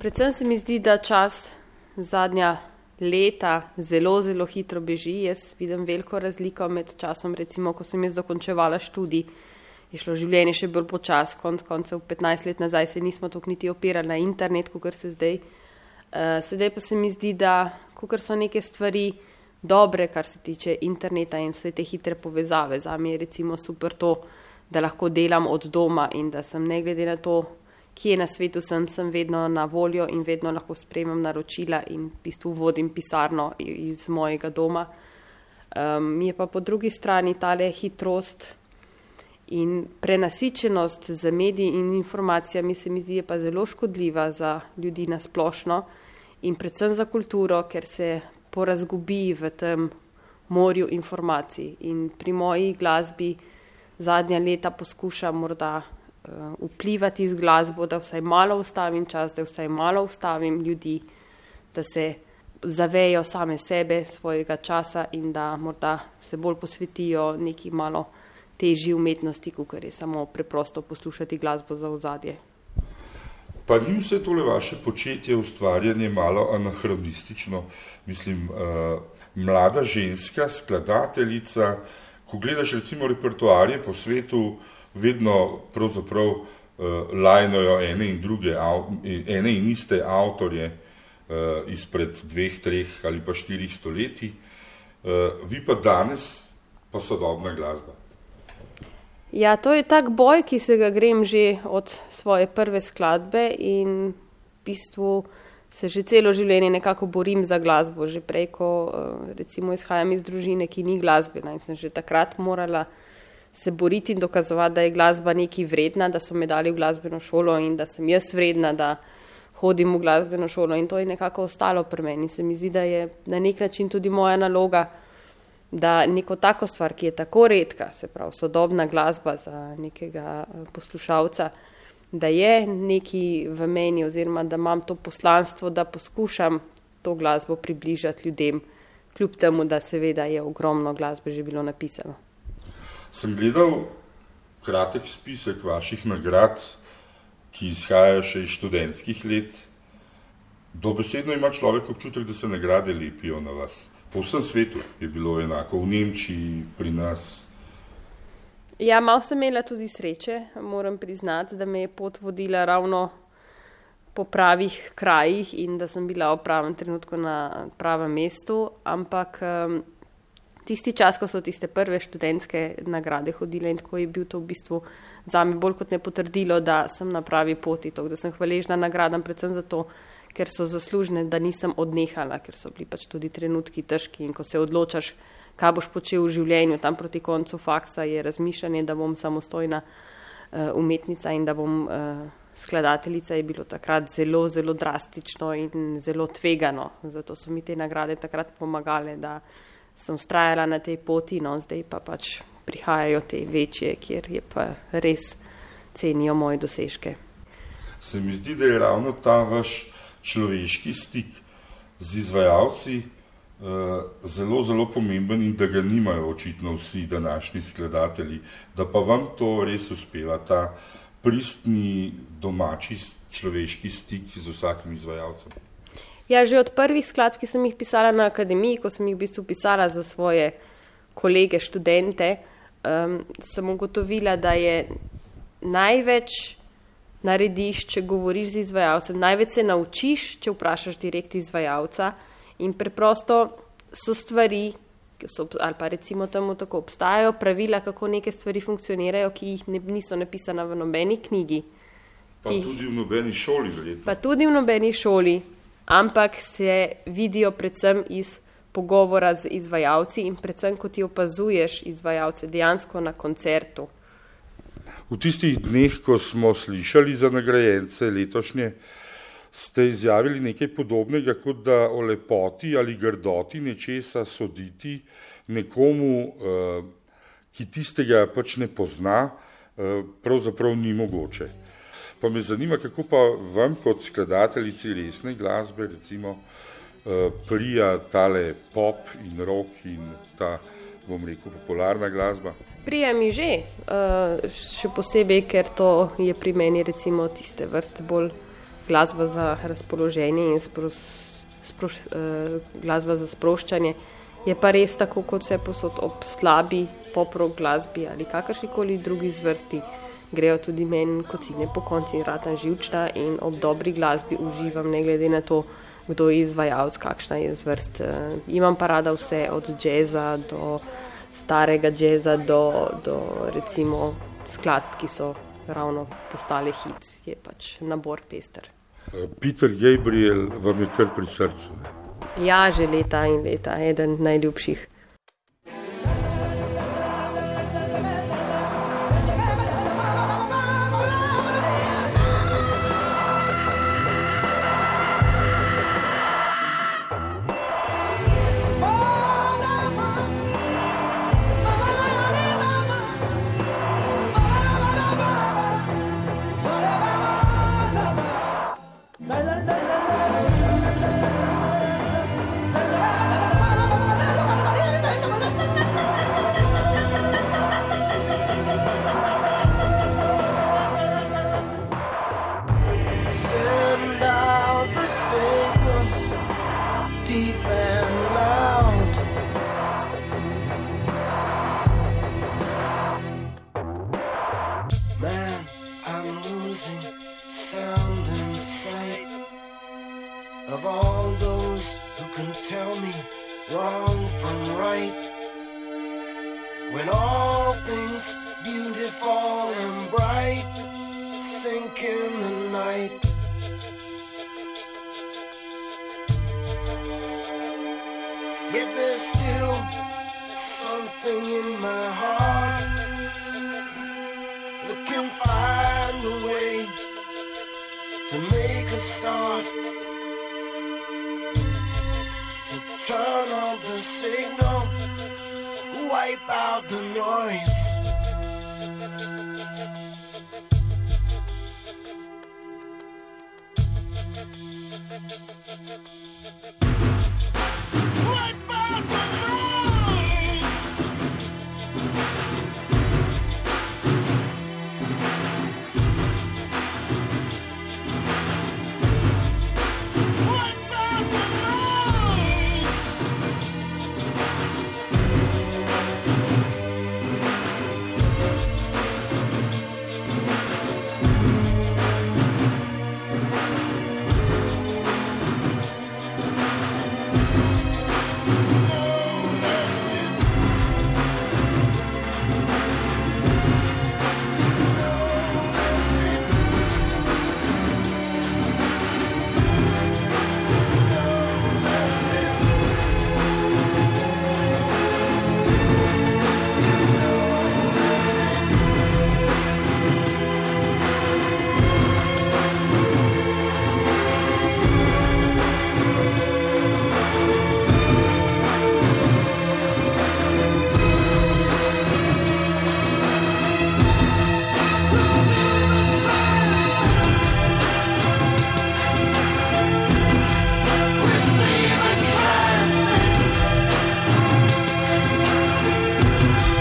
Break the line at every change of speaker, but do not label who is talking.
Predvsem se mi zdi, da čas zadnja leta zelo, zelo hitro beži. Jaz vidim veliko razliko med časom, recimo, ko sem jaz dokončevala študij, je šlo življenje še bolj počas, konc koncev 15 let nazaj se nismo tako niti opirali na internet, kot se zdaj. Uh, sedaj pa se mi zdi, da ko so neke stvari dobre, kar se tiče interneta in vse te hitre povezave, za me je recimo super to, da lahko delam od doma in da sem ne glede na to, kje na svetu sem, sem vedno na voljo in vedno lahko spremem naročila in v bistvu vodim pisarno iz mojega doma. Um, je pa po drugi strani tale hitrost in prenasičenost z mediji in informacijami se mi zdi pa zelo škodljiva za ljudi na splošno in predvsem za kulturo, ker se porazgubi v tem morju informacij. In pri moji glasbi zadnja leta poskušam morda vplivati z glasbo, da vsaj malo ustavim čas, da vsaj malo ustavim ljudi, da se zavejo same sebe, svojega časa in da morda se bolj posvetijo neki malo težji umetnosti, kot je samo preprosto poslušati glasbo za ozadje.
Pa ni vse tole vaše početje, ustvarjanje malo anahronistično, mislim, uh, mlada ženska, skladateljica, ko gledaš recimo repertoarje po svetu, uh, vedno pravzaprav uh, lajnojo ene in druge, ene in iste avtorje uh, izpred dveh, treh ali pa štirih stoletij. Uh, vi pa danes pa sodobna glasba.
Ja, to je tak boj, ki se ga grem že od svoje prve skladbe in v bistvu se že celo življenje nekako borim za glasbo. Že prej, ko recimo izhajam iz družine, ki ni glasbena in sem že takrat morala uh, se boriti in dokazovati, da je glasba nekaj vredna, da so me dali v glasbeno šolo in da sem jaz vredna, da hodim v glasbeno šolo. In to je nekako ostalo pri meni. Se mi zdi, da je na nek način tudi moja naloga, da neko tako stvar, ki je tako redka, se pravi sodobna glasba za nekega eh, poslušalca, da je neki v meni oziroma da imam to poslanstvo, da poskušam to glasbo približati ljudem, kljub temu, da seveda je ogromno glasbe že bilo napisano
sem gledal kratek spisek vaših nagrad, ki izhajajo še iz študentskih let. Dobesedno ima človek občutek, da se nagrade lepijo na vas. Po vsem svetu je bilo enako, v Nemčiji, pri nas.
Ja, malo sem imela tudi sreče, moram priznati, da me je pot vodila ravno po pravih krajih in da sem bila v pravem trenutku na pravem mestu, ampak um, tisti čas, ko so tiste prve študentske nagrade hodile in tako je bil to v bistvu za me bolj kot ne potrdilo, da sem na pravi poti, to, da sem hvaležna nagradam predvsem zato, ker so zaslužne, da nisem odnehala, ker so bili pač tudi trenutki težki in ko se odločaš, kaj boš počel v življenju, tam proti koncu faksa je razmišljanje, da bom samostojna uh, umetnica in da bom uh, skladateljica, je bilo takrat zelo, zelo drastično in zelo tvegano. Zato so mi te nagrade takrat pomagale, da sem ustrajala na tej poti, no zdaj pa pač prihajajo te večje, kjer je pa res cenijo moje dosežke.
Se mi zdi, da je ravno ta vaš človeški stik z izvajalci uh, zelo, zelo pomemben in da ga nimajo očitno vsi današnji skladatelji, da pa vam to res uspeva, ta pristni domači človeški stik z vsakim izvajalcem.
Ja, že od prvih skladb, ki sem jih pisala na akademiji, ko sem jih v bistvu pisala za svoje kolege, študente, um, sem ugotovila, da je največ narediš, če govoriš z izvajalcem, največ se naučiš, če vprašaš direkt izvajalca in preprosto so stvari, so, ali pa recimo temu tako obstajajo pravila, kako neke stvari funkcionirajo, ki jih ne, niso napisane v nobeni knjigi.
Pa tudi v nobeni šoli, verjetno. Pa
tudi v nobeni šoli ampak se vidijo predvsem iz pogovora z izvajalci in predvsem, ko ti opazuješ izvajalce dejansko na koncertu.
V tistih dneh, ko smo slišali za nagrajence letošnje, ste izjavili nekaj podobnega, kot da o lepoti ali grdoti nečesa soditi nekomu, eh, ki tistega pač ne pozna, eh, pravzaprav ni mogoče. Pa me zanima, kako pa vam kot skladateljici resne glasbe, recimo, eh, prija tale pop in rock in ta, bom rekel, popularna glasba?
Prija mi že, eh, še posebej, ker to je pri meni recimo tiste vrste bolj glasba za razpoloženje in spros, sproš, uh, glasba za sproščanje. Je pa res tako, kot vse posod ob slabi poprog glasbi ali kakršni koli drugi zvrsti. Grejo tudi meni, kot si ne po konci, rata živčna in ob dobri glasbi uživam, ne glede na to, kdo je izvajalec, kakšna je zvrst. Uh, imam pa rada vse od jazza do starega jazza do, do recimo skladb, ki so ravno postale hit, je pač nabor tester.
Peter Gabriel vam je kar pri srcu. Ne?
Ja, že leta in leta, eden najljubših.
of all those who can tell me wrong from right. When all things beautiful and bright sink in the night. Yet there's still something in my heart that can find a way to make a start. Turn on the signal, wipe out the noise. Thank